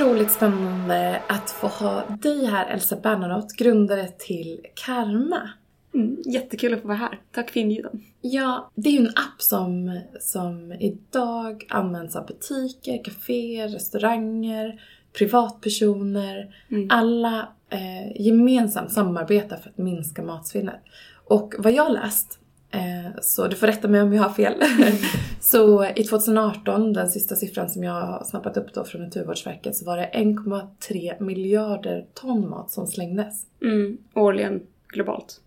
otroligt spännande att få ha dig här Elsa Bernadotte, grundare till Karma. Mm, jättekul att få vara här. Tack för inbjudan. Ja, det är ju en app som, som idag används av butiker, kaféer, restauranger, privatpersoner. Mm. Alla eh, gemensamt samarbetar för att minska matsvinnet. Och vad jag läst, så du får rätta mig om jag har fel, så i 2018, den sista siffran som jag har snappat upp då från Naturvårdsverket, så var det 1,3 miljarder ton mat som slängdes. Mm, årligen globalt.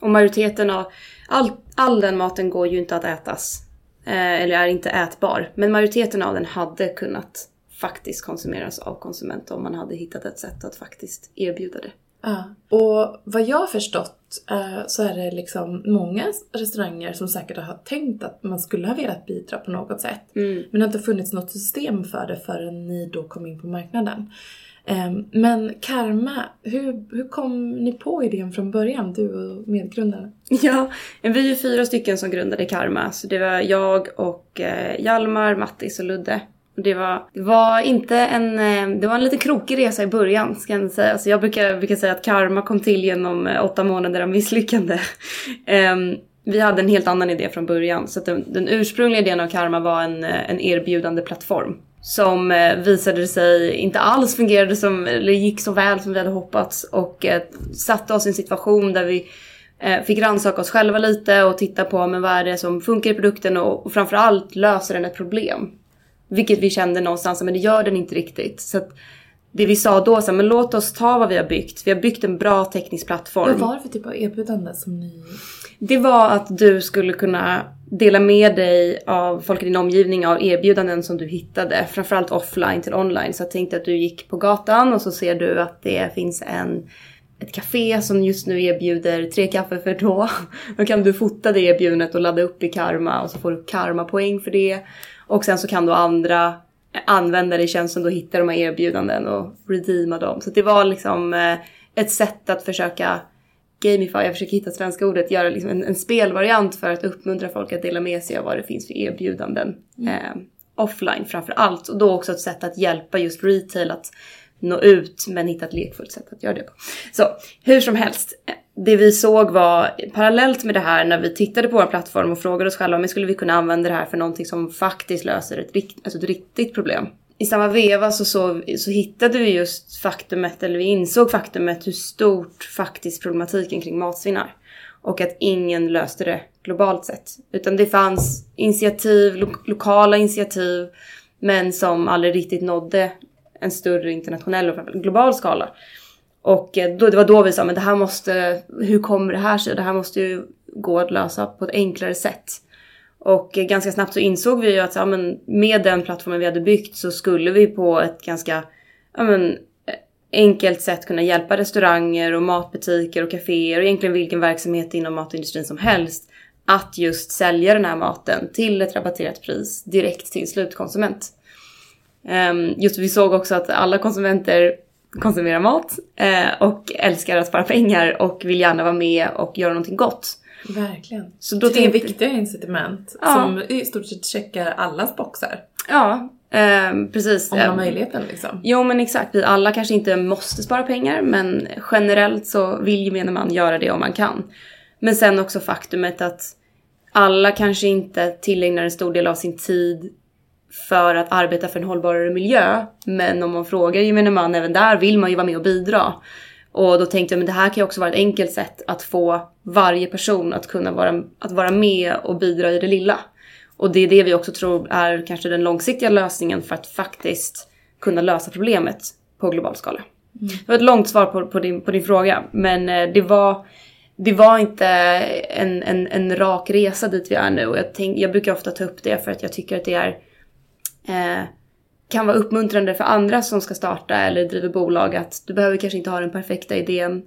Och majoriteten av, all, all den maten går ju inte att ätas. Eh, eller är inte ätbar. Men majoriteten av den hade kunnat faktiskt konsumeras av konsumenter om man hade hittat ett sätt att faktiskt erbjuda det. Ja. Och vad jag har förstått eh, så är det liksom många restauranger som säkert har tänkt att man skulle ha velat bidra på något sätt. Mm. Men det har inte funnits något system för det förrän ni då kom in på marknaden. Ehm, men Karma, hur, hur kom ni på idén från början, du och medgrundaren? Ja, vi är fyra stycken som grundade Karma. Så det var jag och eh, Hjalmar, Mattis och Ludde. Det var, det var inte en, eh, det var en lite krokig resa i början ska jag säga. Alltså jag brukar, brukar säga att karma kom till genom eh, åtta månader av misslyckande. um, vi hade en helt annan idé från början. Så den, den, ursprungliga idén av karma var en, eh, en erbjudande plattform. Som visade sig inte alls fungerade som, eller gick så väl som vi hade hoppats. Och eh, satte oss i en situation där vi eh, fick rannsaka oss själva lite och titta på men vad är det som funkar i produkten och, och framförallt löser den ett problem. Vilket vi kände någonstans, men det gör den inte riktigt. Så det vi sa då, så här, men låt oss ta vad vi har byggt. Vi har byggt en bra teknisk plattform. Vad var det för typ av erbjudande som ni... Det var att du skulle kunna dela med dig av folk i din omgivning av erbjudanden som du hittade. Framförallt offline till online. Så jag tänkte att du gick på gatan och så ser du att det finns en ett café som just nu erbjuder tre kaffe för två. Då kan du fota det erbjudandet och ladda upp i karma och så får du karma-poäng för det. Och sen så kan då andra användare i tjänsten då hitta de här erbjudanden och redeema dem. Så det var liksom eh, ett sätt att försöka gamify, jag försöker hitta svenska ordet, göra liksom en, en, spelvariant för att uppmuntra folk att dela med sig av vad det finns för erbjudanden. Mm. Eh, offline framför allt. Och då också ett sätt att hjälpa just retail att nå ut men hitta ett lekfullt sätt att göra det på. Så hur som helst, det vi såg var parallellt med det här när vi tittade på vår plattform och frågade oss själva, om vi skulle vi kunna använda det här för någonting som faktiskt löser ett, rikt, alltså ett riktigt problem? I samma veva så, så, så hittade vi just faktumet, eller vi insåg faktumet hur stort faktiskt problematiken kring matsvinn är. Och att ingen löste det globalt sett. Utan det fanns initiativ, lo lokala initiativ, men som aldrig riktigt nådde en större internationell och global skala. Och eh, då, det var då vi sa, men det här måste, hur kommer det här sig? Det här måste ju gå att lösa på ett enklare sätt. Och eh, ganska snabbt så insåg vi ju att ja, men med den plattformen vi hade byggt så skulle vi på ett ganska ja, men, eh, enkelt sätt kunna hjälpa restauranger och matbutiker och kaféer och egentligen vilken verksamhet inom matindustrin som helst att just sälja den här maten till ett rabatterat pris direkt till slutkonsument. Um, just vi såg också att alla konsumenter konsumerar mat eh, och älskar att spara pengar och vill gärna vara med och göra någonting gott. Verkligen. Så då Tre tänkte... viktiga incitament ja. som i stort sett checkar allas boxar. Ja, eh, precis. Om man har möjligheten liksom. Jo men exakt, vi alla kanske inte måste spara pengar men generellt så vill gemene man göra det om man kan. Men sen också faktumet att alla kanske inte tillägnar en stor del av sin tid för att arbeta för en hållbarare miljö. Men om man frågar gemene man, även där vill man ju vara med och bidra. Och då tänkte jag, men det här kan ju också vara ett enkelt sätt att få varje person att kunna vara, att vara med och bidra i det lilla. Och det är det vi också tror är kanske den långsiktiga lösningen för att faktiskt kunna lösa problemet på global skala. Mm. Det var ett långt svar på, på, din, på din fråga, men eh, det var, det var inte en, en, en rak resa dit vi är nu. Och jag, tänk, jag brukar ofta ta upp det för att jag tycker att det är eh, kan vara uppmuntrande för andra som ska starta eller driva bolag att du behöver kanske inte ha den perfekta idén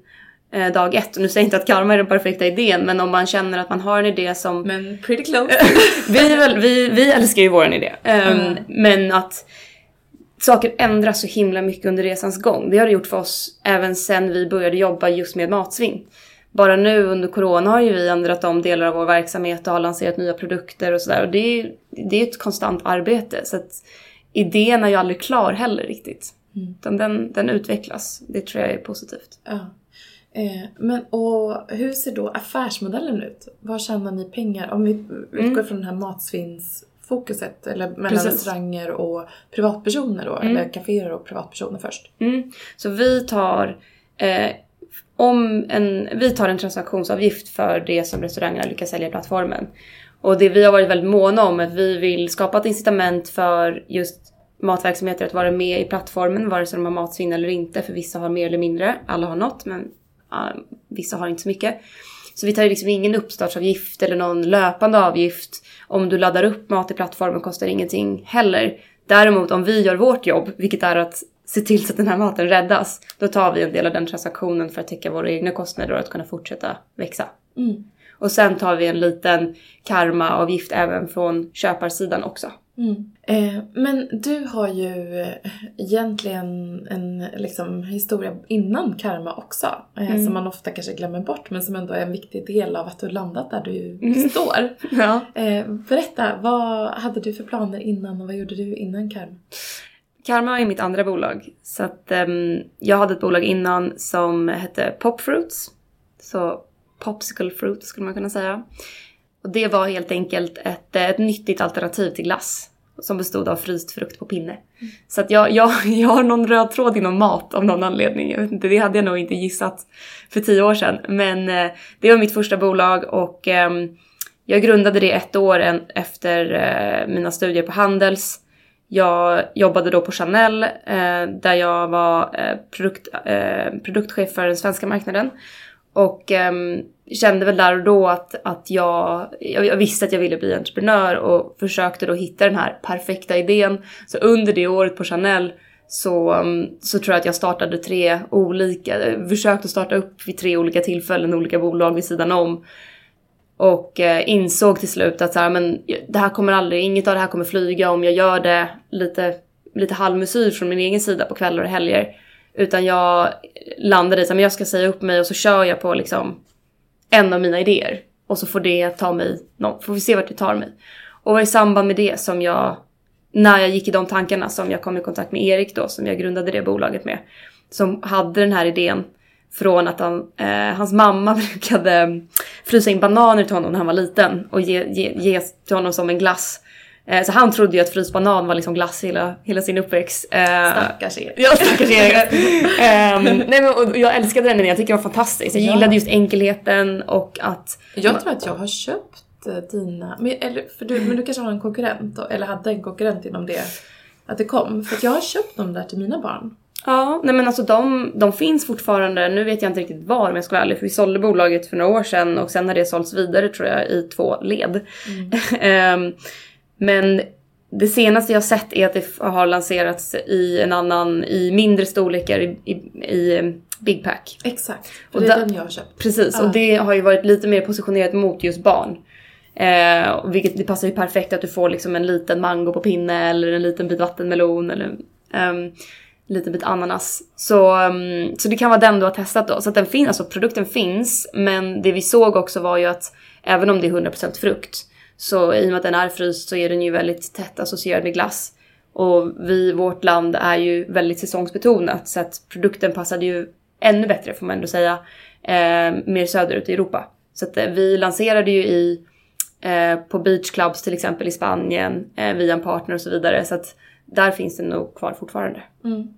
eh, dag ett. Och nu säger jag inte att karma är den perfekta idén men om man känner att man har en idé som... Men pretty close. vi, väl, vi, vi älskar ju våran idé. Um, mm. Men att saker ändras så himla mycket under resans gång. Det har det gjort för oss även sen vi började jobba just med matsvinn. Bara nu under corona har ju vi ändrat om delar av vår verksamhet och har lanserat nya produkter och sådär. Och det är, det är ett konstant arbete. Så att idén är ju aldrig klar heller riktigt. Mm. Utan den, den utvecklas. Det tror jag är positivt. Ja. Eh, men och hur ser då affärsmodellen ut? Var tjänar ni pengar? Om vi utgår mm. från den här matsvinnsfokuset eller mellan Precis. restauranger och privatpersoner då, mm. eller kaféer och privatpersoner först. Mm. Så vi tar eh, om en, vi tar en transaktionsavgift för det som restaurangerna lyckas sälja i plattformen. Och det vi har varit väldigt måna om är att vi vill skapa ett incitament för just matverksamheter att vara med i plattformen vare sig de har matsvinn eller inte. För vissa har mer eller mindre, alla har något men uh, vissa har inte så mycket. Så vi tar ju liksom ingen uppstartsavgift eller någon löpande avgift. Om du laddar upp mat i plattformen kostar ingenting heller. Däremot om vi gör vårt jobb, vilket är att se till så att den här maten räddas, då tar vi en del av den transaktionen för att täcka våra egna kostnader och att kunna fortsätta växa. Mm. Och sen tar vi en liten karmaavgift även från köparsidan också. Mm. Eh, men du har ju egentligen en liksom, historia innan karma också. Eh, mm. Som man ofta kanske glömmer bort men som ändå är en viktig del av att du landat där du mm. står. ja. eh, berätta, vad hade du för planer innan och vad gjorde du innan karma? Karma är mitt andra bolag. Så att um, jag hade ett bolag innan som hette Popfruits. Så Popsicle Fruit skulle man kunna säga. Och det var helt enkelt ett, ett nyttigt alternativ till glass. Som bestod av fryst frukt på pinne. Mm. Så att jag, jag, jag har någon röd tråd inom mat av någon anledning. Jag vet inte, det hade jag nog inte gissat för tio år sedan. Men eh, det var mitt första bolag och eh, jag grundade det ett år en, efter eh, mina studier på Handels. Jag jobbade då på Chanel eh, där jag var eh, produkt, eh, produktchef för den svenska marknaden. Och ehm, kände väl där och då att, att jag, jag visste att jag ville bli entreprenör och försökte då hitta den här perfekta idén. Så under det året på Chanel så, ehm, så tror jag att jag startade tre olika, eh, försökte starta upp vid tre olika tillfällen olika bolag vid sidan om. Och eh, insåg till slut att så här, men det här kommer aldrig, inget av det här kommer flyga om jag gör det lite, lite halvmesyr från min egen sida på kvällar och helger. Utan jag landade i att jag ska säga upp mig och så kör jag på liksom en av mina idéer. Och så får det ta mig, får vi se vart det tar mig. Och var i samband med det som jag, när jag gick i de tankarna som jag kom i kontakt med Erik då, som jag grundade det bolaget med. Som hade den här idén från att han, eh, hans mamma brukade frysa in bananer till honom när han var liten och ge, ge, ge till honom som en glass. Eh, så han trodde ju att fryst banan var liksom glass hela, hela sin uppväxt. Eh, stackars Erik. Ja, stackars Erik. um, nej, men, och jag älskade den jag tycker det var fantastiskt. Jag ja. gillade just enkelheten och att... Jag tror att jag har köpt eh, dina, men, eller, för du, men du kanske har en konkurrent då, eller hade en konkurrent inom det, att det kom. För att jag har köpt dem där till mina barn. Ja, nej men alltså de, de finns fortfarande. Nu vet jag inte riktigt var om jag ska vara ärlig för vi sålde bolaget för några år sedan och sen har det sålts vidare tror jag i två led. Mm. um, men det senaste jag sett är att det har lanserats i en annan, i mindre storlekar i, i, i Big Pack. Exakt, och det är den jag har köpt. Precis, ah. och det har ju varit lite mer positionerat mot just barn. Eh, vilket det passar ju perfekt att du får liksom en liten mango på pinne eller en liten bit vattenmelon eller um, liten bit ananas. Så, um, så det kan vara den du har testat då. Så att den finns, alltså produkten finns, men det vi såg också var ju att även om det är 100% frukt så i och med att den är fryst så är den ju väldigt tätt associerad med glass. Och vi, vårt land är ju väldigt säsongsbetonat så att produkten passade ju ännu bättre får man ändå säga eh, mer söderut i Europa. Så att eh, vi lanserade ju i eh, på beachclubs till exempel i Spanien eh, via en partner och så vidare. Så att där finns den nog kvar fortfarande. Mm.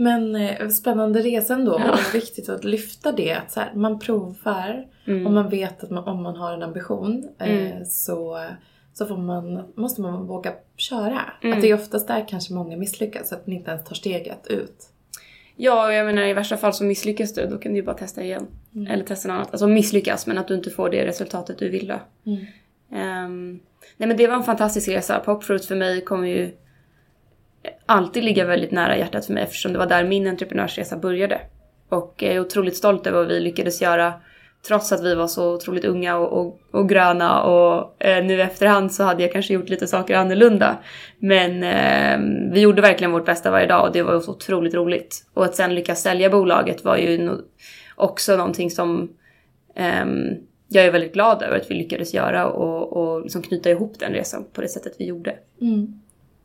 Men eh, spännande resan då ja. och viktigt att lyfta det. Att så här, man provar mm. och man vet att man, om man har en ambition eh, mm. så, så får man, måste man våga köra. Mm. Att det är oftast där kanske många misslyckas, att man inte ens tar steget ut. Ja, jag menar i värsta fall så misslyckas du, då kan du ju bara testa igen. Mm. Eller testa något annat. Alltså misslyckas men att du inte får det resultatet du ville. Um, nej men det var en fantastisk resa. Popfruit för mig kommer ju alltid ligga väldigt nära hjärtat för mig eftersom det var där min entreprenörsresa började. Och jag är otroligt stolt över vad vi lyckades göra trots att vi var så otroligt unga och, och, och gröna och eh, nu efterhand så hade jag kanske gjort lite saker annorlunda. Men eh, vi gjorde verkligen vårt bästa varje dag och det var så otroligt roligt. Och att sen lyckas sälja bolaget var ju no också någonting som eh, jag är väldigt glad över att vi lyckades göra och, och liksom knyta ihop den resan på det sättet vi gjorde. Mm.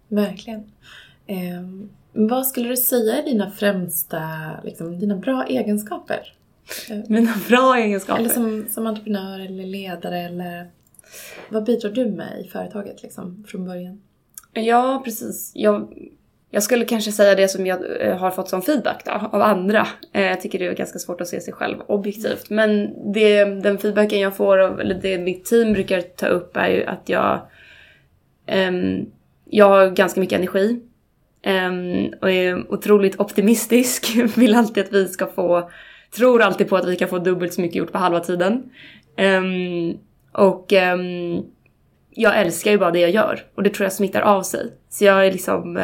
Verkligen. Eh, vad skulle du säga är dina främsta, liksom, dina bra egenskaper? Eh, Mina bra egenskaper? Eller som, som entreprenör eller ledare eller vad bidrar du med i företaget liksom, från början? Ja, precis. Jag, jag skulle kanske säga det som jag eh, har fått som feedback då, av andra. Eh, jag tycker det är ganska svårt att se sig själv objektivt. Men det, den feedbacken jag får, av, eller det mitt team brukar ta upp är ju att jag, um, jag har ganska mycket energi. Ehm, och är otroligt optimistisk. Vill alltid att vi ska få, tror alltid på att vi kan få dubbelt så mycket gjort på halva tiden. Ehm, och ehm, jag älskar ju bara det jag gör och det tror jag smittar av sig. Så jag är liksom...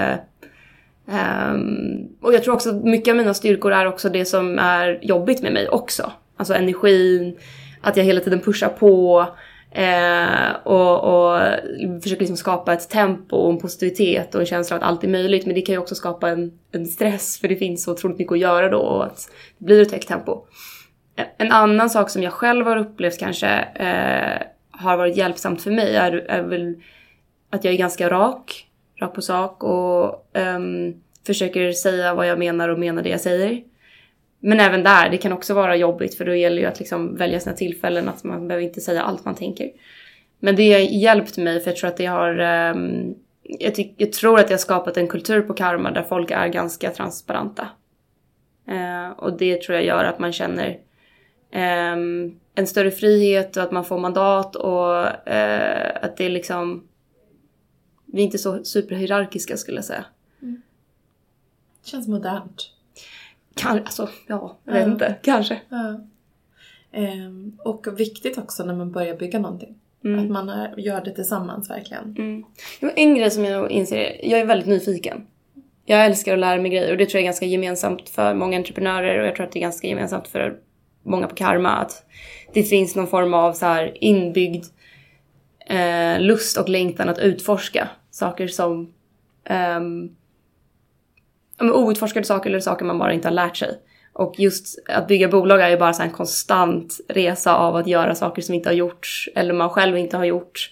Um, och jag tror också att mycket av mina styrkor är också det som är jobbigt med mig också. Alltså energin, att jag hela tiden pushar på Eh, och, och försöker liksom skapa ett tempo och en positivitet och en känsla av att allt är möjligt. Men det kan ju också skapa en, en stress för det finns så otroligt mycket att göra då och att det blir ett högt tempo. En annan sak som jag själv har upplevt kanske eh, har varit hjälpsamt för mig är, är väl att jag är ganska rak, rak på sak och eh, försöker säga vad jag menar och menar det jag säger. Men även där, det kan också vara jobbigt för då gäller ju att liksom välja sina tillfällen, att man behöver inte säga allt man tänker. Men det har hjälpt mig för jag tror att det har um, jag, jag, tror att jag har skapat en kultur på Karma där folk är ganska transparenta. Uh, och det tror jag gör att man känner um, en större frihet och att man får mandat och uh, att det är liksom... Vi är inte så superhierarkiska skulle jag säga. Mm. Känns modernt. Kan, alltså, ja, jag vet inte. Kanske. Ja. Um, och viktigt också när man börjar bygga någonting. Mm. Att man är, gör det tillsammans verkligen. Mm. En grej som jag inser, jag är väldigt nyfiken. Jag älskar att lära mig grejer och det tror jag är ganska gemensamt för många entreprenörer och jag tror att det är ganska gemensamt för många på Karma att det finns någon form av så här inbyggd eh, lust och längtan att utforska saker som um, outforskade saker eller saker man bara inte har lärt sig. Och just att bygga bolag är ju bara så en konstant resa av att göra saker som inte har gjorts eller man själv inte har gjort.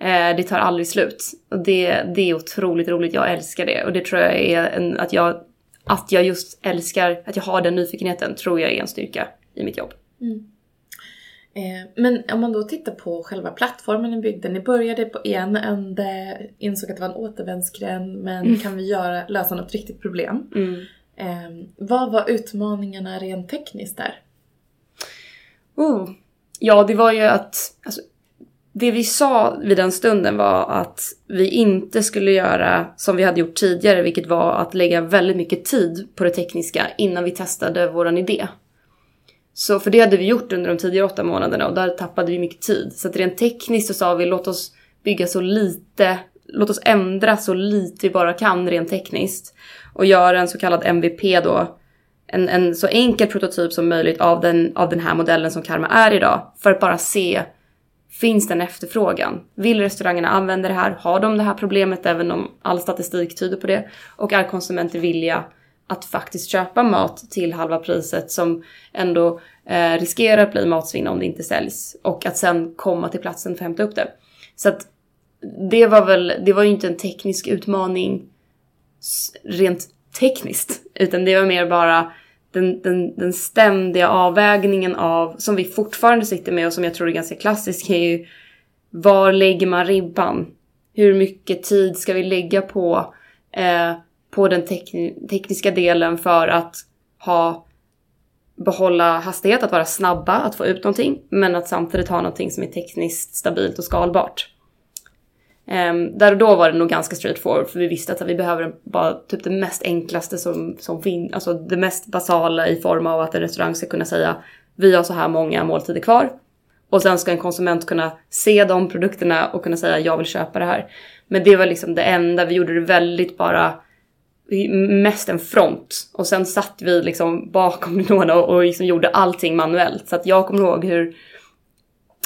Eh, det tar aldrig slut. Och det, det är otroligt roligt, jag älskar det. Och det tror jag är en, att jag, att jag just älskar, att jag har den nyfikenheten tror jag är en styrka i mitt jobb. Mm. Eh, men om man då tittar på själva plattformen ni byggde. Ni började på en ände, insåg att det var en återvändsgränd men mm. kan vi göra, lösa något riktigt problem? Mm. Eh, vad var utmaningarna rent tekniskt där? Oh. Ja, det var ju att alltså, det vi sa vid den stunden var att vi inte skulle göra som vi hade gjort tidigare, vilket var att lägga väldigt mycket tid på det tekniska innan vi testade våran idé. Så för det hade vi gjort under de tidigare åtta månaderna och där tappade vi mycket tid. Så att rent tekniskt så sa vi låt oss bygga så lite, låt oss ändra så lite vi bara kan rent tekniskt. Och göra en så kallad MVP då. En, en så enkel prototyp som möjligt av den, av den här modellen som Karma är idag. För att bara se, finns den efterfrågan? Vill restaurangerna använda det här? Har de det här problemet även om all statistik tyder på det? Och är konsumenter villiga att faktiskt köpa mat till halva priset som ändå eh, riskerar att bli matsvinn om det inte säljs och att sen komma till platsen för att hämta upp det. Så att det var väl, det var ju inte en teknisk utmaning rent tekniskt, utan det var mer bara den, den, den ständiga avvägningen av, som vi fortfarande sitter med och som jag tror är ganska klassisk, är ju var lägger man ribban? Hur mycket tid ska vi lägga på eh, på den tek- tekniska delen för att ha behålla hastighet, att vara snabba, att få ut någonting, men att samtidigt ha någonting som är tekniskt stabilt och skalbart. Um, där och då var det nog ganska straightforward för vi visste att vi behöver bara typ det mest enklaste som, som finns, alltså det mest basala i form av att en restaurang ska kunna säga vi har så här många måltider kvar. Och sen ska en konsument kunna se de produkterna och kunna säga jag vill köpa det här. Men det var liksom det enda, vi gjorde det väldigt bara mest en front. Och sen satt vi liksom bakom några och, och liksom gjorde allting manuellt. Så att jag kommer ihåg hur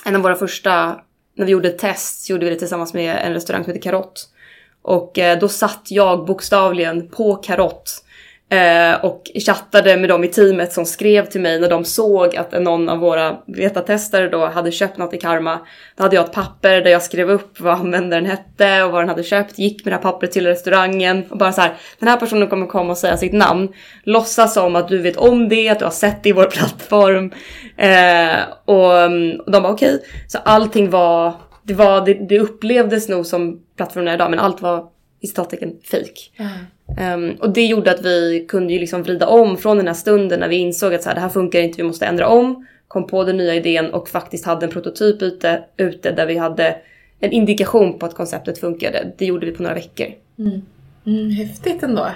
en av våra första, när vi gjorde ett test, så gjorde vi det tillsammans med en restaurang som heter Karott. Och eh, då satt jag bokstavligen på Karott Eh, och chattade med dem i teamet som skrev till mig när de såg att någon av våra vetatestare då hade köpt något i Karma. Då hade jag ett papper där jag skrev upp vad användaren hette och vad den hade köpt. Gick med det här pappret till restaurangen och bara så här. Den här personen kommer komma och säga sitt namn. Låtsas som att du vet om det, att du har sett det i vår plattform. Eh, och, mm, och de bara okej. Okay. Så allting var det, var, det, det upplevdes nog som plattformen är idag men allt var i citattecken fejk. Mm. Um, och det gjorde att vi kunde ju liksom vrida om från den här stunden när vi insåg att så här, det här funkar inte, vi måste ändra om. Kom på den nya idén och faktiskt hade en prototyp ute, ute där vi hade en indikation på att konceptet funkade. Det gjorde vi på några veckor. Mm. Mm, häftigt ändå.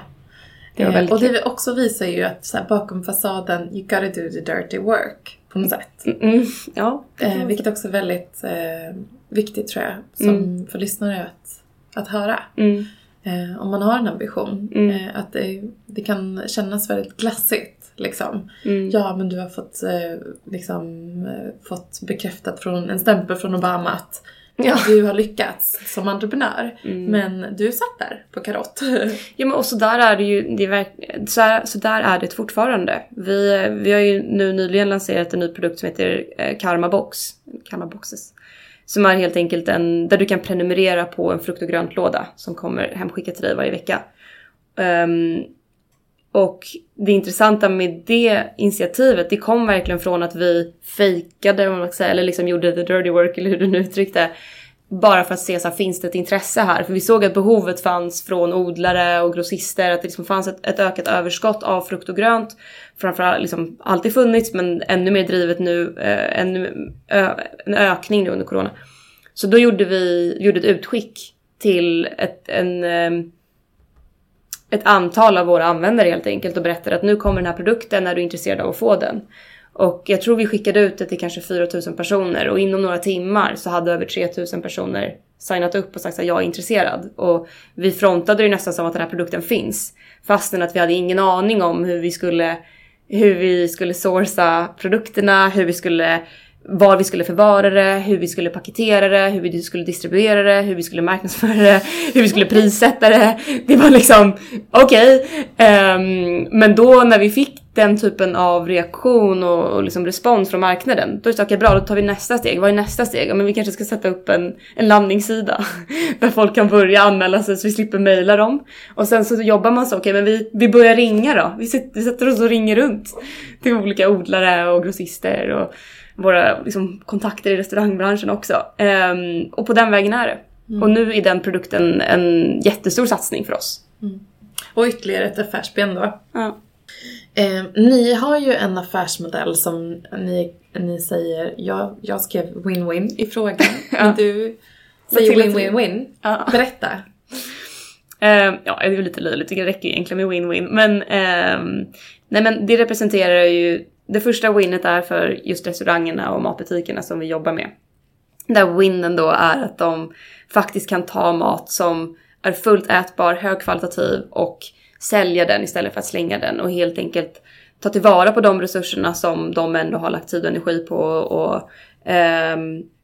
Det var väldigt och det också visar ju att här, bakom fasaden, you gotta do the dirty work på något sätt. Mm, mm. ja, eh, vilket också är väldigt eh, viktigt tror jag, som mm. för lyssnare att, att höra. Eh, om man har en ambition. Mm. Eh, att det, det, kan kännas väldigt glassigt. Liksom. Mm. Ja men du har fått, eh, liksom, eh, fått bekräftat från en stämpel från Obama att ja. du har lyckats som entreprenör. Mm. Men du satt där på karott. ja men och så där är det ju, det är, så, här, så där är det fortfarande. Vi, vi har ju nu nyligen lanserat en ny produkt som heter eh, Karma Box. Karma Boxes. Som är helt enkelt en, där du kan prenumerera på en frukt och gröntlåda som kommer hemskickat till dig varje vecka. Um, och det intressanta med det initiativet, det kom verkligen från att vi fejkade, eller liksom gjorde the dirty work, eller hur du nu uttryckte. Bara för att se så här, finns det ett intresse här? För vi såg att behovet fanns från odlare och grossister, att det liksom fanns ett, ett ökat överskott av frukt och grönt. Framförallt liksom alltid funnits, men ännu mer drivet nu, eh, ännu, ö, en ökning nu under corona. Så då gjorde vi gjorde ett utskick till ett, en, eh, ett antal av våra användare helt enkelt och berättade att nu kommer den här produkten, är du intresserad av att få den? Och jag tror vi skickade ut det till kanske 4000 personer och inom några timmar så hade över 3000 personer signat upp och sagt att jag är intresserad. Och vi frontade det nästan som att den här produkten finns. Fastän att vi hade ingen aning om hur vi skulle, hur vi skulle sourca produkterna, hur vi skulle var vi skulle förvara det, hur vi skulle paketera det, hur vi skulle distribuera det, hur vi skulle marknadsföra det, hur vi skulle prissätta det. Det var liksom okej. Okay. Um, men då när vi fick den typen av reaktion och, och liksom respons från marknaden, då är det okej okay, bra, då tar vi nästa steg. Vad är nästa steg? Ja, men vi kanske ska sätta upp en, en landningssida där folk kan börja anmäla sig så vi slipper mejla dem. Och sen så jobbar man så, okej okay, men vi, vi börjar ringa då. Vi sätter, vi sätter oss och ringer runt till olika odlare och grossister och våra liksom, kontakter i restaurangbranschen också. Um, och på den vägen är det. Mm. Och nu är den produkten en jättestor satsning för oss. Mm. Och ytterligare ett affärsben då. Ja. Eh, ni har ju en affärsmodell som ni, ni säger, jag, jag skrev win-win i frågan. ja. Du säger win-win-win. Ja. Berätta. Eh, ja, det är lite löjligt, det räcker egentligen med win-win. Men, eh, nej, men det representerar ju det första winnet är för just restaurangerna och matbutikerna som vi jobbar med. Där winnen då är att de faktiskt kan ta mat som är fullt ätbar, högkvalitativ och sälja den istället för att slänga den och helt enkelt ta tillvara på de resurserna som de ändå har lagt tid och energi på och,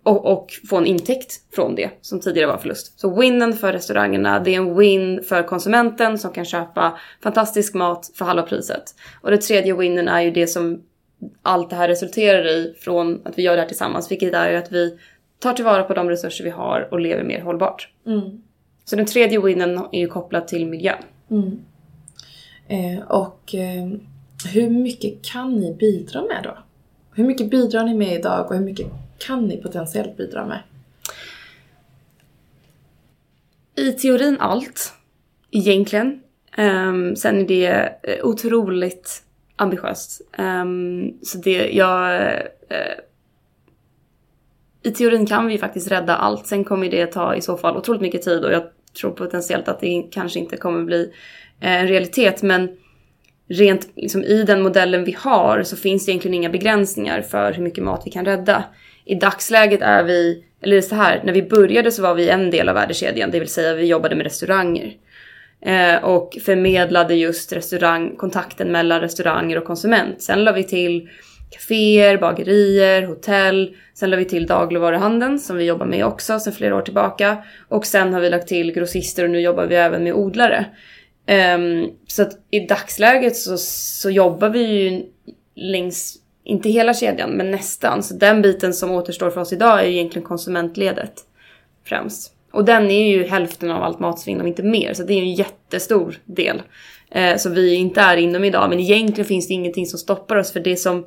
och, och, få en intäkt från det som tidigare var förlust. Så winnen för restaurangerna, det är en win för konsumenten som kan köpa fantastisk mat för halva priset. Och det tredje winnen är ju det som allt det här resulterar i från att vi gör det här tillsammans, vilket är ju att vi tar tillvara på de resurser vi har och lever mer hållbart. Mm. Så den tredje winnen är ju kopplad till miljön. Mm. Eh, och eh, hur mycket kan ni bidra med då? Hur mycket bidrar ni med idag och hur mycket kan ni potentiellt bidra med? I teorin allt, egentligen. Um, sen är det eh, otroligt ambitiöst. Um, så det, jag... Uh, I teorin kan vi faktiskt rädda allt. Sen kommer det ta i så fall otroligt mycket tid och jag tror potentiellt att det kanske inte kommer bli en realitet. Men rent liksom, i den modellen vi har så finns det egentligen inga begränsningar för hur mycket mat vi kan rädda. I dagsläget är vi, eller så här, när vi började så var vi en del av värdekedjan, det vill säga vi jobbade med restauranger. Eh, och förmedlade just restaurang, kontakten mellan restauranger och konsument. Sen la vi till kaféer, bagerier, hotell. Sen la vi till dagligvaruhandeln som vi jobbar med också sedan flera år tillbaka. Och sen har vi lagt till grossister och nu jobbar vi även med odlare. Um, så att i dagsläget så, så jobbar vi ju längs, inte hela kedjan, men nästan. Så den biten som återstår för oss idag är ju egentligen konsumentledet främst. Och den är ju hälften av allt matsvinn, om inte mer. Så det är ju en jättestor del. Eh, som vi inte är inom idag. Men egentligen finns det ingenting som stoppar oss. För det som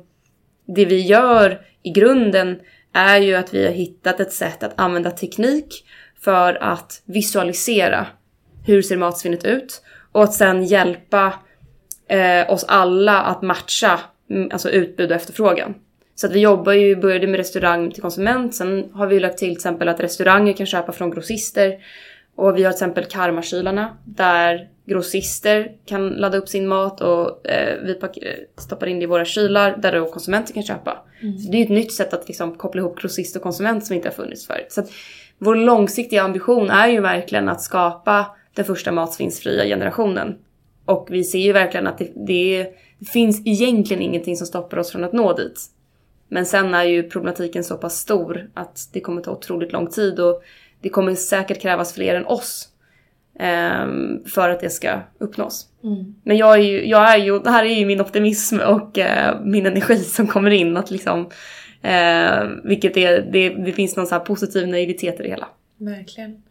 det vi gör i grunden är ju att vi har hittat ett sätt att använda teknik för att visualisera hur ser matsvinnet ut och att sen hjälpa eh, oss alla att matcha mm, alltså utbud och efterfrågan. Så att vi jobbar ju, började med restaurang till konsument, sen har vi lagt till till exempel att restauranger kan köpa från grossister. Och vi har till exempel karmakylarna där grossister kan ladda upp sin mat och eh, vi stoppar in det i våra kylar där då konsumenter kan köpa. Mm. Så det är ett nytt sätt att liksom koppla ihop grossist och konsument som inte har funnits förut. Så att vår långsiktiga ambition är ju verkligen att skapa den första matsvinnsfria generationen. Och vi ser ju verkligen att det, det, det finns egentligen ingenting som stoppar oss från att nå dit. Men sen är ju problematiken så pass stor att det kommer ta otroligt lång tid och det kommer säkert krävas fler än oss um, för att det ska uppnås. Mm. Men jag är ju, jag är ju, det här är ju min optimism och uh, min energi som kommer in att liksom, uh, vilket är, det, det finns någon så här positiv naivitet i det hela. Verkligen.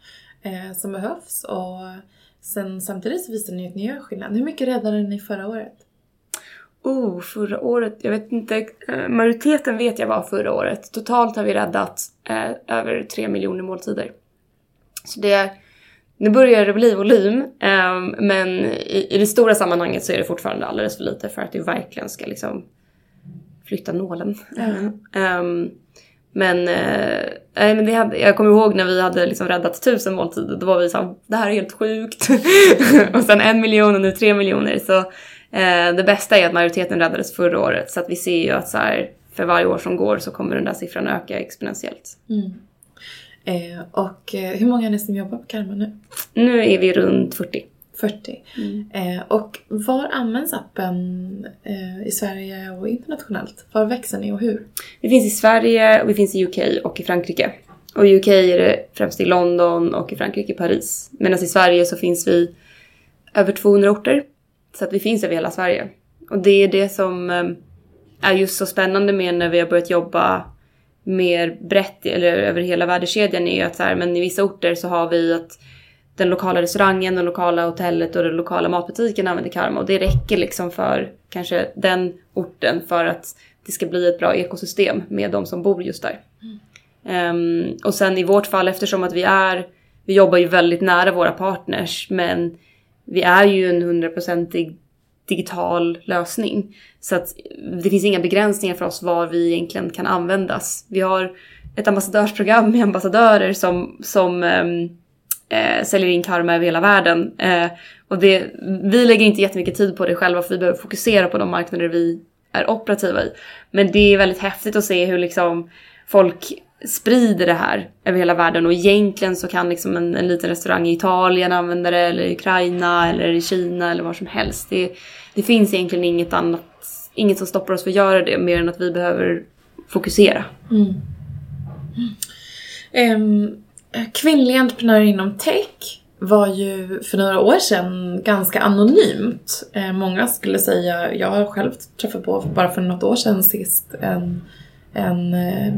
Eh, som behövs och sen samtidigt så visar ni att ni gör skillnad. Hur mycket räddade ni förra året? Oh, förra året, jag vet inte. Eh, majoriteten vet jag var förra året. Totalt har vi räddat eh, över tre miljoner måltider. Så det, nu börjar det bli volym, eh, men i, i, det stora sammanhanget så är det fortfarande alldeles för lite för att det verkligen ska liksom flytta nålen. Mm. Um, men, eh, men det hade, jag kommer ihåg när vi hade liksom räddat tusen måltider, då var vi så det här är helt sjukt. och sen en miljon och nu tre miljoner. Så eh, det bästa är att majoriteten räddades förra året. Så att vi ser ju att så här, för varje år som går så kommer den där siffran öka exponentiellt. Mm. Eh, och eh, hur många är det som jobbar på Karma nu? Nu är vi runt 40. 40. Mm. Eh, och var används appen eh, i Sverige och internationellt? Var växer ni och hur? Vi finns i Sverige, och vi finns i UK och i Frankrike. Och i UK är det främst i London och i Frankrike i Paris. Medan i Sverige så finns vi över 200 orter. Så att vi finns över hela Sverige. Och det är det som eh, är just så spännande med när vi har börjat jobba mer brett eller över hela värdekedjan är ju att så här, men i vissa orter så har vi att den lokala restaurangen, det lokala hotellet och den lokala matbutiken använder karma och det räcker liksom för kanske den orten för att det ska bli ett bra ekosystem med de som bor just där. Mm. Um, och sen i vårt fall eftersom att vi är, vi jobbar ju väldigt nära våra partners men vi är ju en hundraprocentig digital lösning. Så att det finns inga begränsningar för oss var vi egentligen kan användas. Vi har ett ambassadörsprogram med ambassadörer som, som um, eh, säljer in karma över hela världen. Eh, och det, vi lägger inte jättemycket tid på det själva för vi behöver fokusera på de marknader vi är operativa i. Men det är väldigt häftigt att se hur liksom folk sprider det här över hela världen och egentligen så kan liksom en, en liten restaurang i Italien använda det eller i Ukraina eller i Kina eller var som helst. Det, det finns egentligen inget annat, inget som stoppar oss för att göra det mer än att vi behöver fokusera. Mm. Um, kvinnliga entreprenörer inom tech var ju för några år sedan ganska anonymt. Eh, många skulle säga, jag har själv träffat på bara för något år sedan sist en, en eh,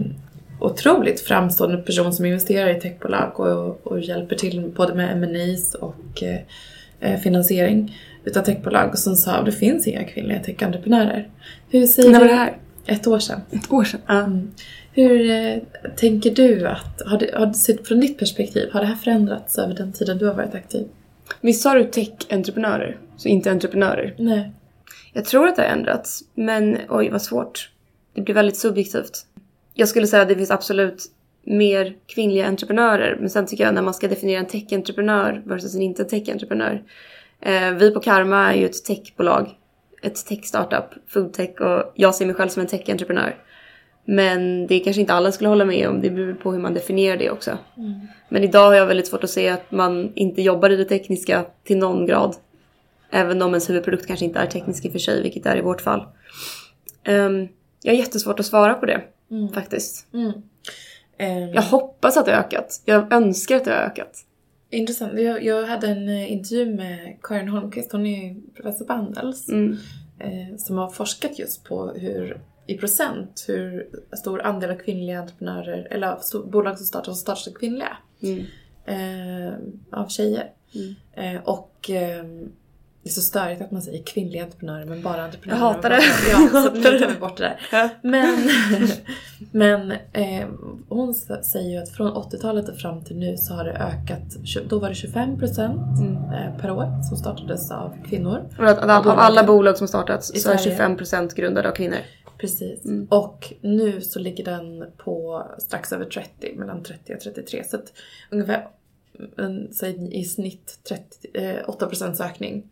otroligt framstående person som investerar i techbolag och, och hjälper till både med M&As och eh, eh, finansiering utav techbolag och som sa att det finns inga kvinnliga techentreprenörer. Hur säger När var det här? Ett år sedan. Ett år sedan? Mm. Hur eh, tänker du att, har det, har det, från ditt perspektiv, har det här förändrats över den tiden du har varit aktiv? Visst sa du tech-entreprenörer? Så inte entreprenörer? Nej. Jag tror att det har ändrats, men oj vad svårt. Det blir väldigt subjektivt. Jag skulle säga att det finns absolut mer kvinnliga entreprenörer, men sen tycker jag när man ska definiera en tech-entreprenör versus en inte tech-entreprenör. Eh, vi på Karma är ju ett techbolag, ett tech-startup, foodtech och jag ser mig själv som en tech-entreprenör. Men det kanske inte alla skulle hålla med om, det beror på hur man definierar det också. Mm. Men idag har jag väldigt svårt att se att man inte jobbar i det tekniska till någon grad. Även om ens huvudprodukt kanske inte är teknisk i och för sig, vilket det är i vårt fall. Um, jag har jättesvårt att svara på det mm. faktiskt. Mm. Um. Jag hoppas att det har ökat. Jag önskar att det har ökat. Intressant. Jag, jag hade en eh, intervju med Karin Holmqvist, hon är professor på Handels, Mm. eh, som har forskat just på hur i procent hur stor andel av kvinnliga entreprenörer, eller stor, bolag som startas, som startas av kvinnliga. Mm. Eh, av tjejer. Mm. Eh, och eh, det är så störigt att man säger kvinnliga entreprenörer men bara entreprenörer. Jag hatar det. Ja, så nu tar vi bort det där. Ja. Men, men eh, hon säger ju att från 80-talet och fram till nu så har det ökat, då var det 25% Mm. eh, per år som startades av kvinnor. Att, av alla bolag som startats I så är Sverige. 25% grundade av kvinnor. Precis. Mm. Och nu så ligger den på strax över 30, mellan 30 och 33. Så att ungefär en, säg i snitt 30, eh, 8% ökning.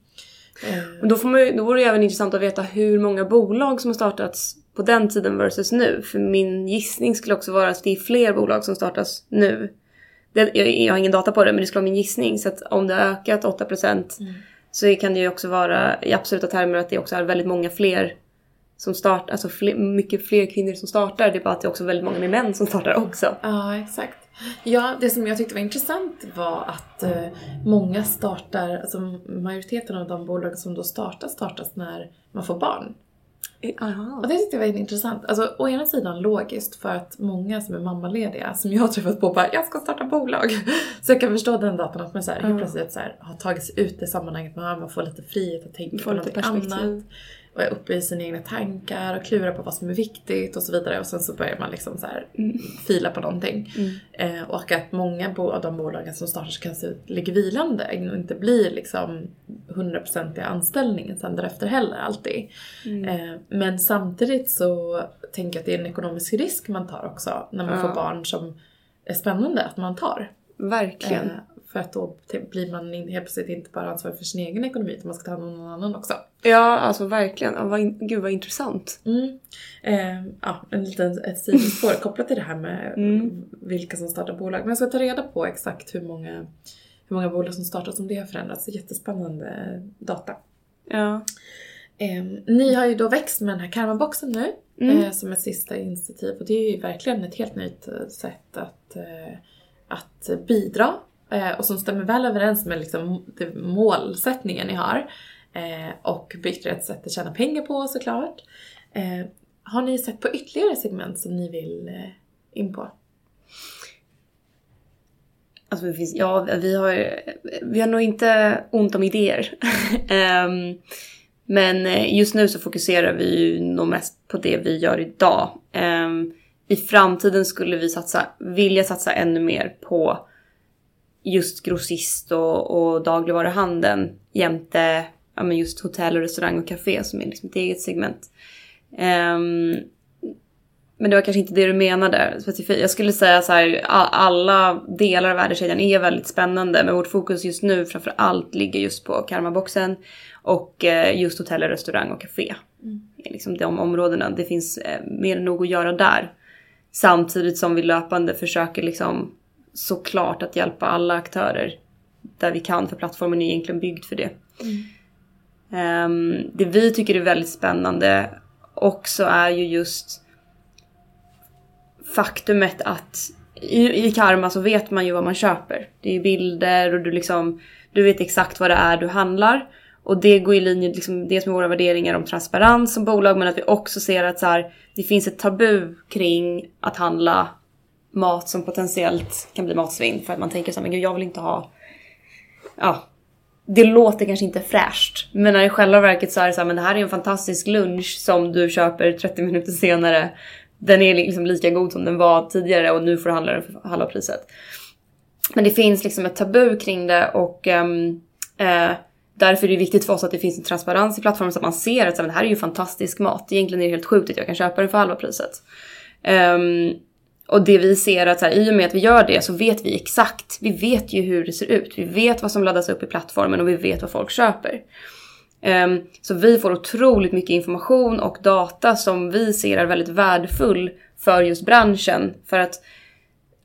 Eh, Men då, får man då vore det även intressant att veta hur många bolag som har startats på den tiden versus nu. För min gissning skulle också vara att det är fler bolag som startas nu. Det, jag, jag har ingen data på det men det skulle vara min gissning. Så att om det har ökat 8% Mm. så kan det ju också vara i absoluta termer att det också är väldigt många fler som startar, alltså fler, mycket fler kvinnor som startar. Det är bara att det är också väldigt många mer män som startar också. Ja, exakt. Ja, det som jag tyckte var intressant var att eh, många startar, alltså majoriteten av de bolag som då startas, startas när man får barn. Aha. Och det tyckte jag var intressant. Alltså å ena sidan logiskt för att många som är mammalediga, som jag har träffat på bara “jag ska starta bolag”. Så jag kan förstå den datan att man så här, helt Ja. plötsligt så här, har tagit sig ut i sammanhanget, man, får lite frihet att tänka Får på perspektiv. annat. Och är uppe i sina egna tankar och klurar på vad som är viktigt och så vidare. Och sen så börjar man liksom så här Mm. fila på någonting. Mm. Eh, och att många av de bolagen som startas kanske ligger vilande och inte blir liksom 100% i anställningen sen därefter heller alltid. Mm. Eh, men samtidigt så tänker jag att det är en ekonomisk risk man tar också när man Ja. får barn som är spännande att man tar. Verkligen. Eh, för att då blir man helt plötsligt inte bara ansvarig för sin egen ekonomi utan man ska ta hand om någon annan också. Ja, alltså verkligen. Ja, vad in, gud vad intressant. Mm. Eh, ja, en liten, ett sidospår kopplat till det här med Mm. vilka som startar bolag. Men jag ska ta reda på exakt hur många, hur många bolag som startas, om det har förändrats. Det är jättespännande data. Ja. Eh, ni har ju då växt med den här karmaboxen nu Mm. eh, som ett sista initiativ och det är ju verkligen ett helt nytt eh, sätt att, eh, att bidra Eh, och som stämmer väl överens med liksom det målsättningen ni har eh, och ytterligare ett sätt att tjäna pengar på såklart. Eh, har ni sett på ytterligare segment som ni vill eh, in på? Alltså det finns, ja, vi har, vi har nog inte ont om idéer. um, men eh, just nu så fokuserar vi ju nog mest på det vi gör idag. Um, I framtiden skulle vi satsa, vilja satsa ännu mer på just grossist och, och dagligvaruhandeln jämte ja, men just hotell och restaurang och café som är liksom ett eget segment. Ehm, men det var kanske inte det du menade specifikt. Jag skulle säga så här, alla delar av värdekedjan är väldigt spännande. Men vårt fokus just nu framför allt ligger just på karmaboxen och eh, just hotell, restaurang och café. Det är liksom de områdena. Det finns eh, mer än nog att göra där. Samtidigt som vi löpande försöker liksom såklart att hjälpa alla aktörer där vi kan för plattformen är egentligen byggd för det. Ehm, det vi tycker är väldigt spännande också är ju just faktumet att i, i Karma så vet man ju vad man köper. Det är bilder och du liksom, du vet exakt vad det är du handlar. Och det går i linje liksom, dels med våra värderingar om transparens som bolag men att vi också ser att så här, det finns ett tabu kring att handla mat som potentiellt kan bli matsvinn. För att man tänker så här, men gud jag vill inte ha ja, det låter kanske inte fräscht. Men när i själva verket så är det så här, men det här är en fantastisk lunch som du köper 30 minuter senare. Den är liksom lika god som den var tidigare och nu får du handla den för halva priset. Men det finns liksom ett tabu kring det och um, uh, därför är det viktigt för oss att det finns en transparens i plattformen så att man ser att så här, men det här är ju fantastisk mat. Egentligen är det helt sjukt att jag kan köpa den för halva priset. Um, och det vi ser att så här, i och med att vi gör det så vet vi exakt. Vi vet ju hur det ser ut. Vi vet vad som laddas upp i plattformen och vi vet vad folk köper. Um, så vi får otroligt mycket information och data som vi ser är väldigt värdefull för just branschen. För att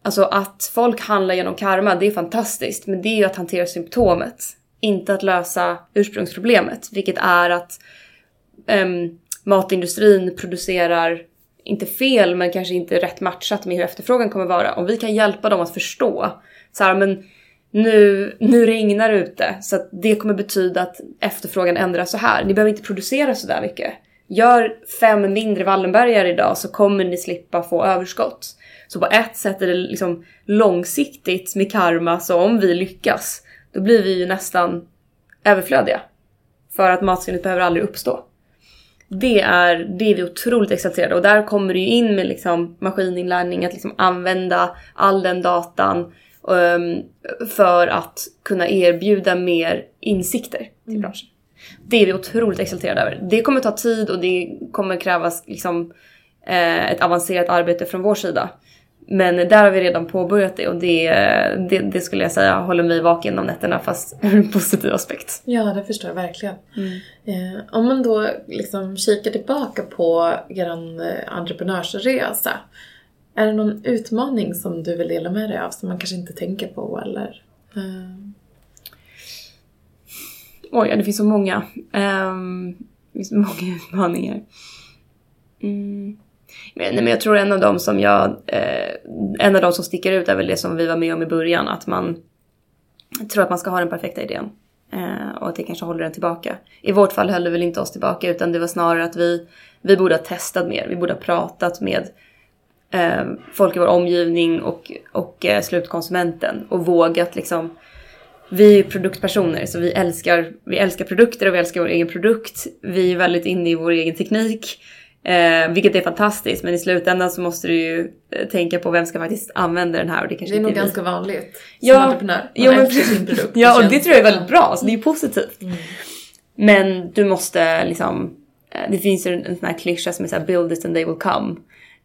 alltså att folk handlar genom karma, det är fantastiskt. Men det är ju att hantera symptomet. Inte att lösa ursprungsproblemet. Vilket är att um, matindustrin producerar inte fel men kanske inte rätt matchat med hur efterfrågan kommer vara. Om vi kan hjälpa dem att förstå så här, men nu, nu regnar det ute så att det kommer betyda att efterfrågan ändras så här. Ni behöver inte producera så där mycket. Gör fem mindre Wallenbergare idag så kommer ni slippa få överskott. Så på ett sätt är det liksom långsiktigt med karma så om vi lyckas då blir vi ju nästan överflödiga. För att matsvinnet behöver aldrig uppstå. Det är, det är vi otroligt exalterade och där kommer det ju in med liksom maskininlärning, att liksom använda all den datan um, för att kunna erbjuda mer insikter till mm. branschen. Det är vi otroligt exalterade över. Det kommer ta tid och det kommer krävas liksom, eh, ett avancerat arbete från vår sida. Men där har vi redan påbörjat det och det, det, det skulle jag säga håller mig vaken om nätterna fast ur en positiv aspekt. Ja, det förstår jag verkligen. Mm. Eh, om man då liksom kikar tillbaka på er eh, entreprenörsresa. Är det någon utmaning som du vill dela med dig av som man kanske inte tänker på eller? Eh... Oj, det finns så många. Um, det finns många utmaningar. Mm. Men, men jag tror en av dem som jag, eh, en av dem som sticker ut är väl det som vi var med om i början, att man tror att man ska ha den perfekta idén. Eh, och att det kanske håller den tillbaka. I vårt fall höll det väl inte oss tillbaka utan det var snarare att vi, vi borde ha testat mer. Vi borde ha pratat med eh, folk i vår omgivning och, och eh, slutkonsumenten och vågat liksom vi är produktpersoner så vi älskar, vi älskar produkter och vi älskar vår egen produkt. Vi är väldigt inne i vår egen teknik. Eh, vilket är fantastiskt men i slutändan så måste du ju eh, tänka på vem ska faktiskt använda den här och det kanske Det är nog ganska vanligt som ja, entreprenör. Ja, men, sin produkt. ja och det tror jag är väldigt bra, så det är ju positivt. Mm. Men du måste liksom, eh, det finns ju en, en sån här klyscha som är såhär build it and they will come.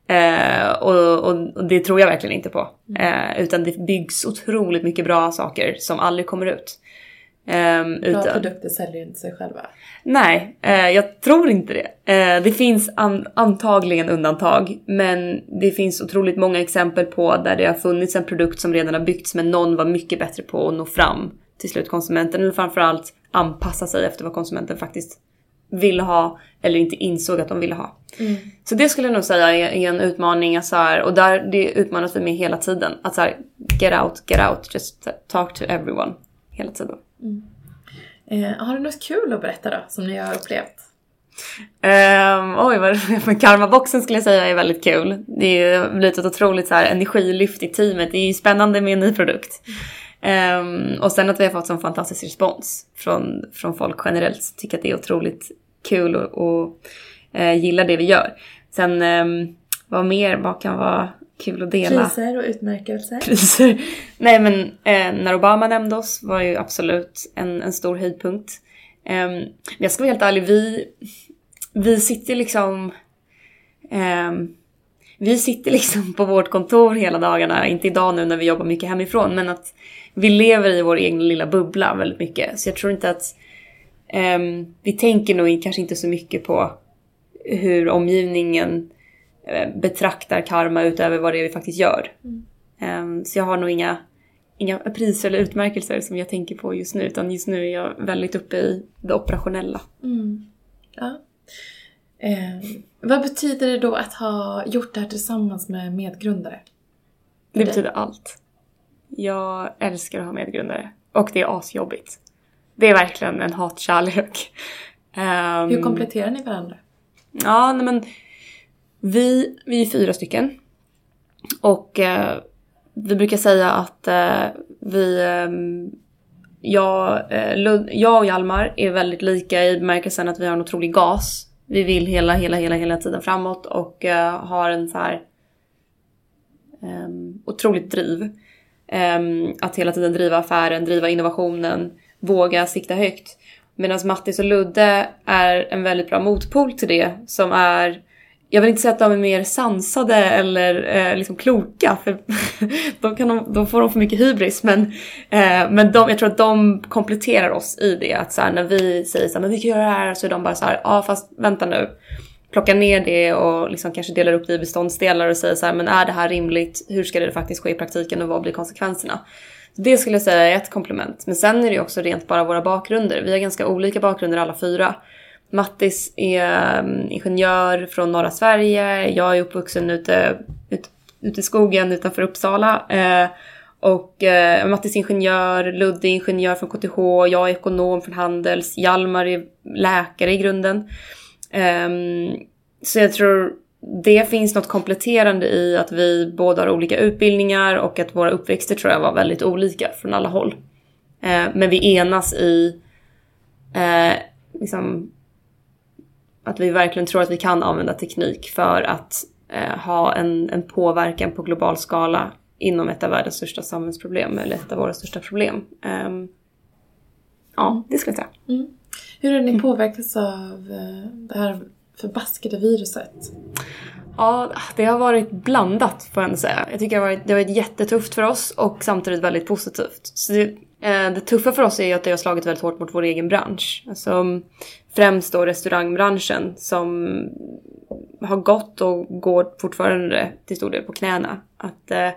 Eh, och, och, och, det tror jag verkligen inte på. Mm. Eh, utan det byggs otroligt mycket bra saker som aldrig kommer ut. Um, Bra utan... produkter säljer inte sig själva. Nej, eh, jag tror inte det. Eh, det finns an antagligen undantag, men det finns otroligt många exempel på där det har funnits en produkt som redan har byggts men någon var mycket bättre på att nå fram till slutkonsumenten eller framförallt anpassa sig efter vad konsumenten faktiskt ville ha eller inte insåg att de ville ha. Mm. Så det skulle jag nog säga är, en utmaning. Så här, och där, det utmanas vi med hela tiden. Att så här, get out, get out, just talk to everyone. Hela tiden. Mm. Eh, har du något kul att berätta då, som ni har upplevt? Um, oj, vad, karmaboxen skulle jag säga är väldigt kul. Det har blivit ett otroligt så här, energilyft i teamet. Det är ju spännande med en ny produkt. Um, och sen att vi har fått sån fantastisk respons från, från folk generellt. så Tycker att det är otroligt kul och, och eh, uh, gillar det vi gör. Sen um, vad mer, vad kan vara kul att dela. Priser och utmärkelser. Priser. Nej men eh, när Obama nämnde oss var ju absolut en, en stor höjdpunkt. Eh, men jag ska vara helt ärlig, vi, vi sitter liksom... Eh, vi sitter liksom på vårt kontor hela dagarna, inte idag nu när vi jobbar mycket hemifrån, men att vi lever i vår egen lilla bubbla väldigt mycket. Så jag tror inte att... Um, vi tänker nog kanske inte så mycket på hur omgivningen betraktar karma utöver vad det är vi faktiskt gör. Mm. Um, så jag har nog inga, inga priser eller utmärkelser som jag tänker på just nu utan just nu är jag väldigt uppe i det operationella. Mm. Ja. Eh, vad betyder det då att ha gjort det här tillsammans med medgrundare? Det, det betyder allt. Jag älskar att ha medgrundare och det är asjobbigt. Det är verkligen en hatkärlek. Um, Hur kompletterar ni varandra? Ja, nej men vi, vi är fyra stycken. Och eh, vi brukar säga att eh, vi, ehm, eh, jag, Lund, jag och Hjalmar är väldigt lika i bemärkelsen att vi har en otrolig gas. Vi vill hela, hela, hela, hela tiden framåt och eh, har en så här ehm, otroligt driv. Ehm, att hela tiden driva affären, driva innovationen, våga sikta högt. Medan Mattis och Ludde är en väldigt bra motpol till det som är jag vill inte säga att de är mer sansade eller eh, liksom kloka för då, kan de, då får de för mycket hybris. Men, eh, men de, jag tror att de kompletterar oss i det. Att så här, när vi säger så här, men vi kan göra det här så är de bara så här, ja ah, fast vänta nu. Plocka ner det och liksom kanske delar upp det i beståndsdelar och säger så här, men är det här rimligt? Hur ska det faktiskt ske i praktiken och vad blir konsekvenserna? Det skulle jag säga är ett komplement. Men sen är det också rent bara våra bakgrunder. Vi har ganska olika bakgrunder alla fyra. Mattis är mm, ingenjör från norra Sverige. Jag är uppvuxen ute, ute, ute i skogen utanför Uppsala. Eh, Och eh, Mattis ingenjör, Ludde är ingenjör från KTH, jag är ekonom från Handels, Hjalmar är läkare i grunden. Um, så jag tror det finns något kompletterande i att vi båda har olika utbildningar och att våra uppväxter tror jag var väldigt olika från alla håll. Uh, men vi enas i uh, liksom, att vi verkligen tror att vi kan använda teknik för att uh, ha en, en påverkan på global skala inom ett av världens största samhällsproblem eller ett av våra största problem. Um, ja, det skulle jag säga. Mm. Hur har ni påverkats av eh, det här förbaskade viruset? Ja, det har varit blandat får jag ändå säga. Jag tycker det har varit, det har varit jättetufft för oss och samtidigt väldigt positivt. Så det, eh, det tuffa för oss är ju att det har slagit väldigt hårt mot vår egen bransch. Alltså, främst då restaurangbranschen som har gått och går fortfarande till stor del på knäna. Att eh,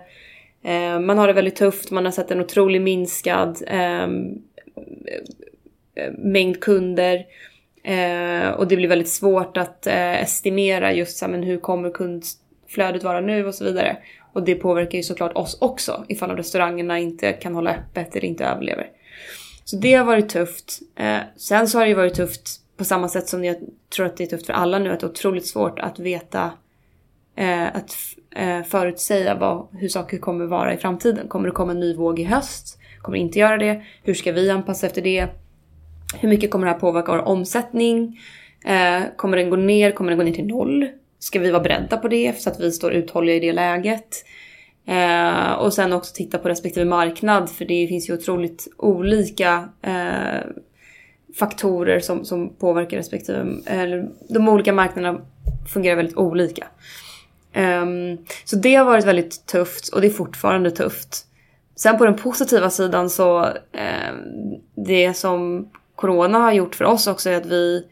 eh man har det väldigt tufft, man har sett en otroligt minskad ehm, eh, mängd kunder. Eh, och det blir väldigt svårt att eh, estimera just så här, men hur kommer kundflödet vara nu och så vidare. Och det påverkar ju såklart oss också ifall restaurangerna inte kan hålla öppet eller inte överlever. Så det har varit tufft. Eh, sen så har det ju varit tufft på samma sätt som jag tror att det är tufft för alla nu, att det är otroligt svårt att veta, eh, att eh, förutsäga vad, hur saker kommer vara i framtiden. Kommer det komma en ny våg i höst? Kommer det inte göra det? Hur ska vi anpassa efter det? Hur mycket kommer det här påverka vår omsättning? Eh, kommer den gå ner? Kommer den gå ner till noll? Ska vi vara beredda på det så att vi står uthålliga i det läget? Eh, och sen också titta på respektive marknad för det finns ju otroligt olika eh, faktorer som, som påverkar respektive, eller de olika marknaderna fungerar väldigt olika. Um, så det har varit väldigt tufft och det är fortfarande tufft. Sen på den positiva sidan så um, det som corona har gjort för oss också är att vi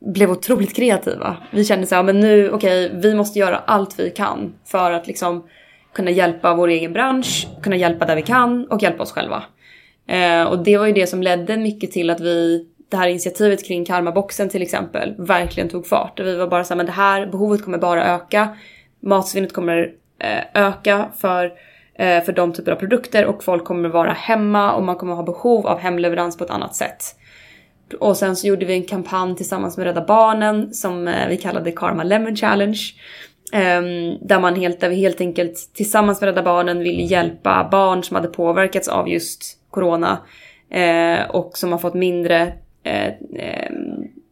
blev otroligt kreativa. Vi kände så här, men nu, okej, okay, vi måste göra allt vi kan för att liksom kunna hjälpa vår egen bransch, kunna hjälpa där vi kan och hjälpa oss själva. Eh, och det var ju det som ledde mycket till att vi, det här initiativet kring karmaboxen till exempel, verkligen tog fart. Och vi var bara såhär, men det här behovet kommer bara öka. Matsvinnet kommer eh, öka för Eh, för de typer av produkter och folk kommer vara hemma och man kommer ha behov av hemleverans på ett annat sätt. Och sen så gjorde vi en kampanj tillsammans med Rädda Barnen som eh, vi kallade Karma Lemon Challenge. Ehm, där, man helt, där vi helt enkelt tillsammans med Rädda Barnen ville hjälpa barn som hade påverkats av just Corona eh, och som har fått mindre eh, eh,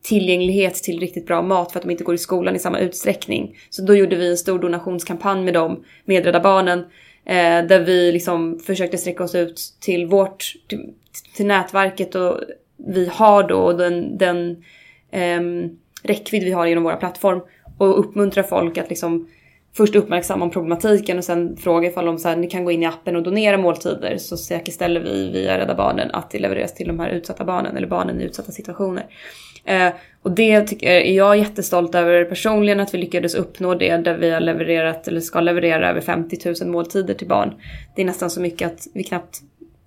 tillgänglighet till riktigt bra mat för att de inte går i skolan i samma utsträckning. Så då gjorde vi en stor donationskampanj med dem, med Rädda Barnen, Eh, där vi liksom försökte sträcka oss ut till vårt, till, till nätverket och vi har då den, den eh, räckvidd vi har genom våra plattform och uppmuntra folk att liksom först uppmärksamma problematiken och sen fråga ifall de så här, ni kan gå in i appen och donera måltider så säkerställer vi via Rädda Barnen att det levereras till de här utsatta barnen eller barnen i utsatta situationer. Eh, och det tycker, är jag jättestolt över personligen att vi lyckades uppnå det där vi har levererat eller ska leverera över 50 000 måltider till barn. Det är nästan så mycket att vi knappt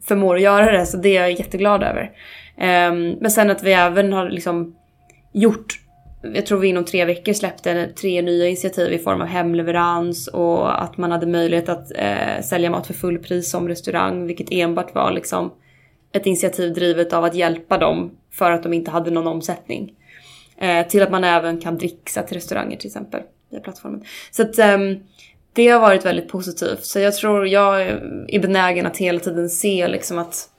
förmår att göra det så det är jag jätteglad över. Eh, men sen att vi även har liksom gjort jag tror vi inom tre veckor släppte tre nya initiativ i form av hemleverans och att man hade möjlighet att eh, sälja mat för fullpris som restaurang, vilket enbart var liksom ett initiativ drivet av att hjälpa dem för att de inte hade någon omsättning. Eh, till att man även kan dricksa till restauranger till exempel via plattformen. Så att eh, det har varit väldigt positivt. Så jag tror jag är benägen att hela tiden se liksom att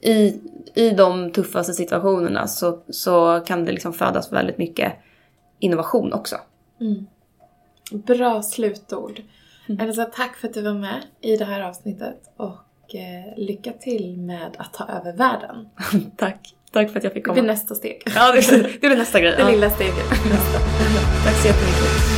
i, i de tuffaste situationerna så, så kan det liksom födas väldigt mycket innovation också. Mm. Bra slutord. Mm. Elsa, tack för att du var med i det här avsnittet och eh, lycka till med att ta över världen. tack. Tack för att jag fick komma. Det blir nästa steg. Ja, det, det blir nästa grej. Det ja. lilla steget. tack så jättemycket.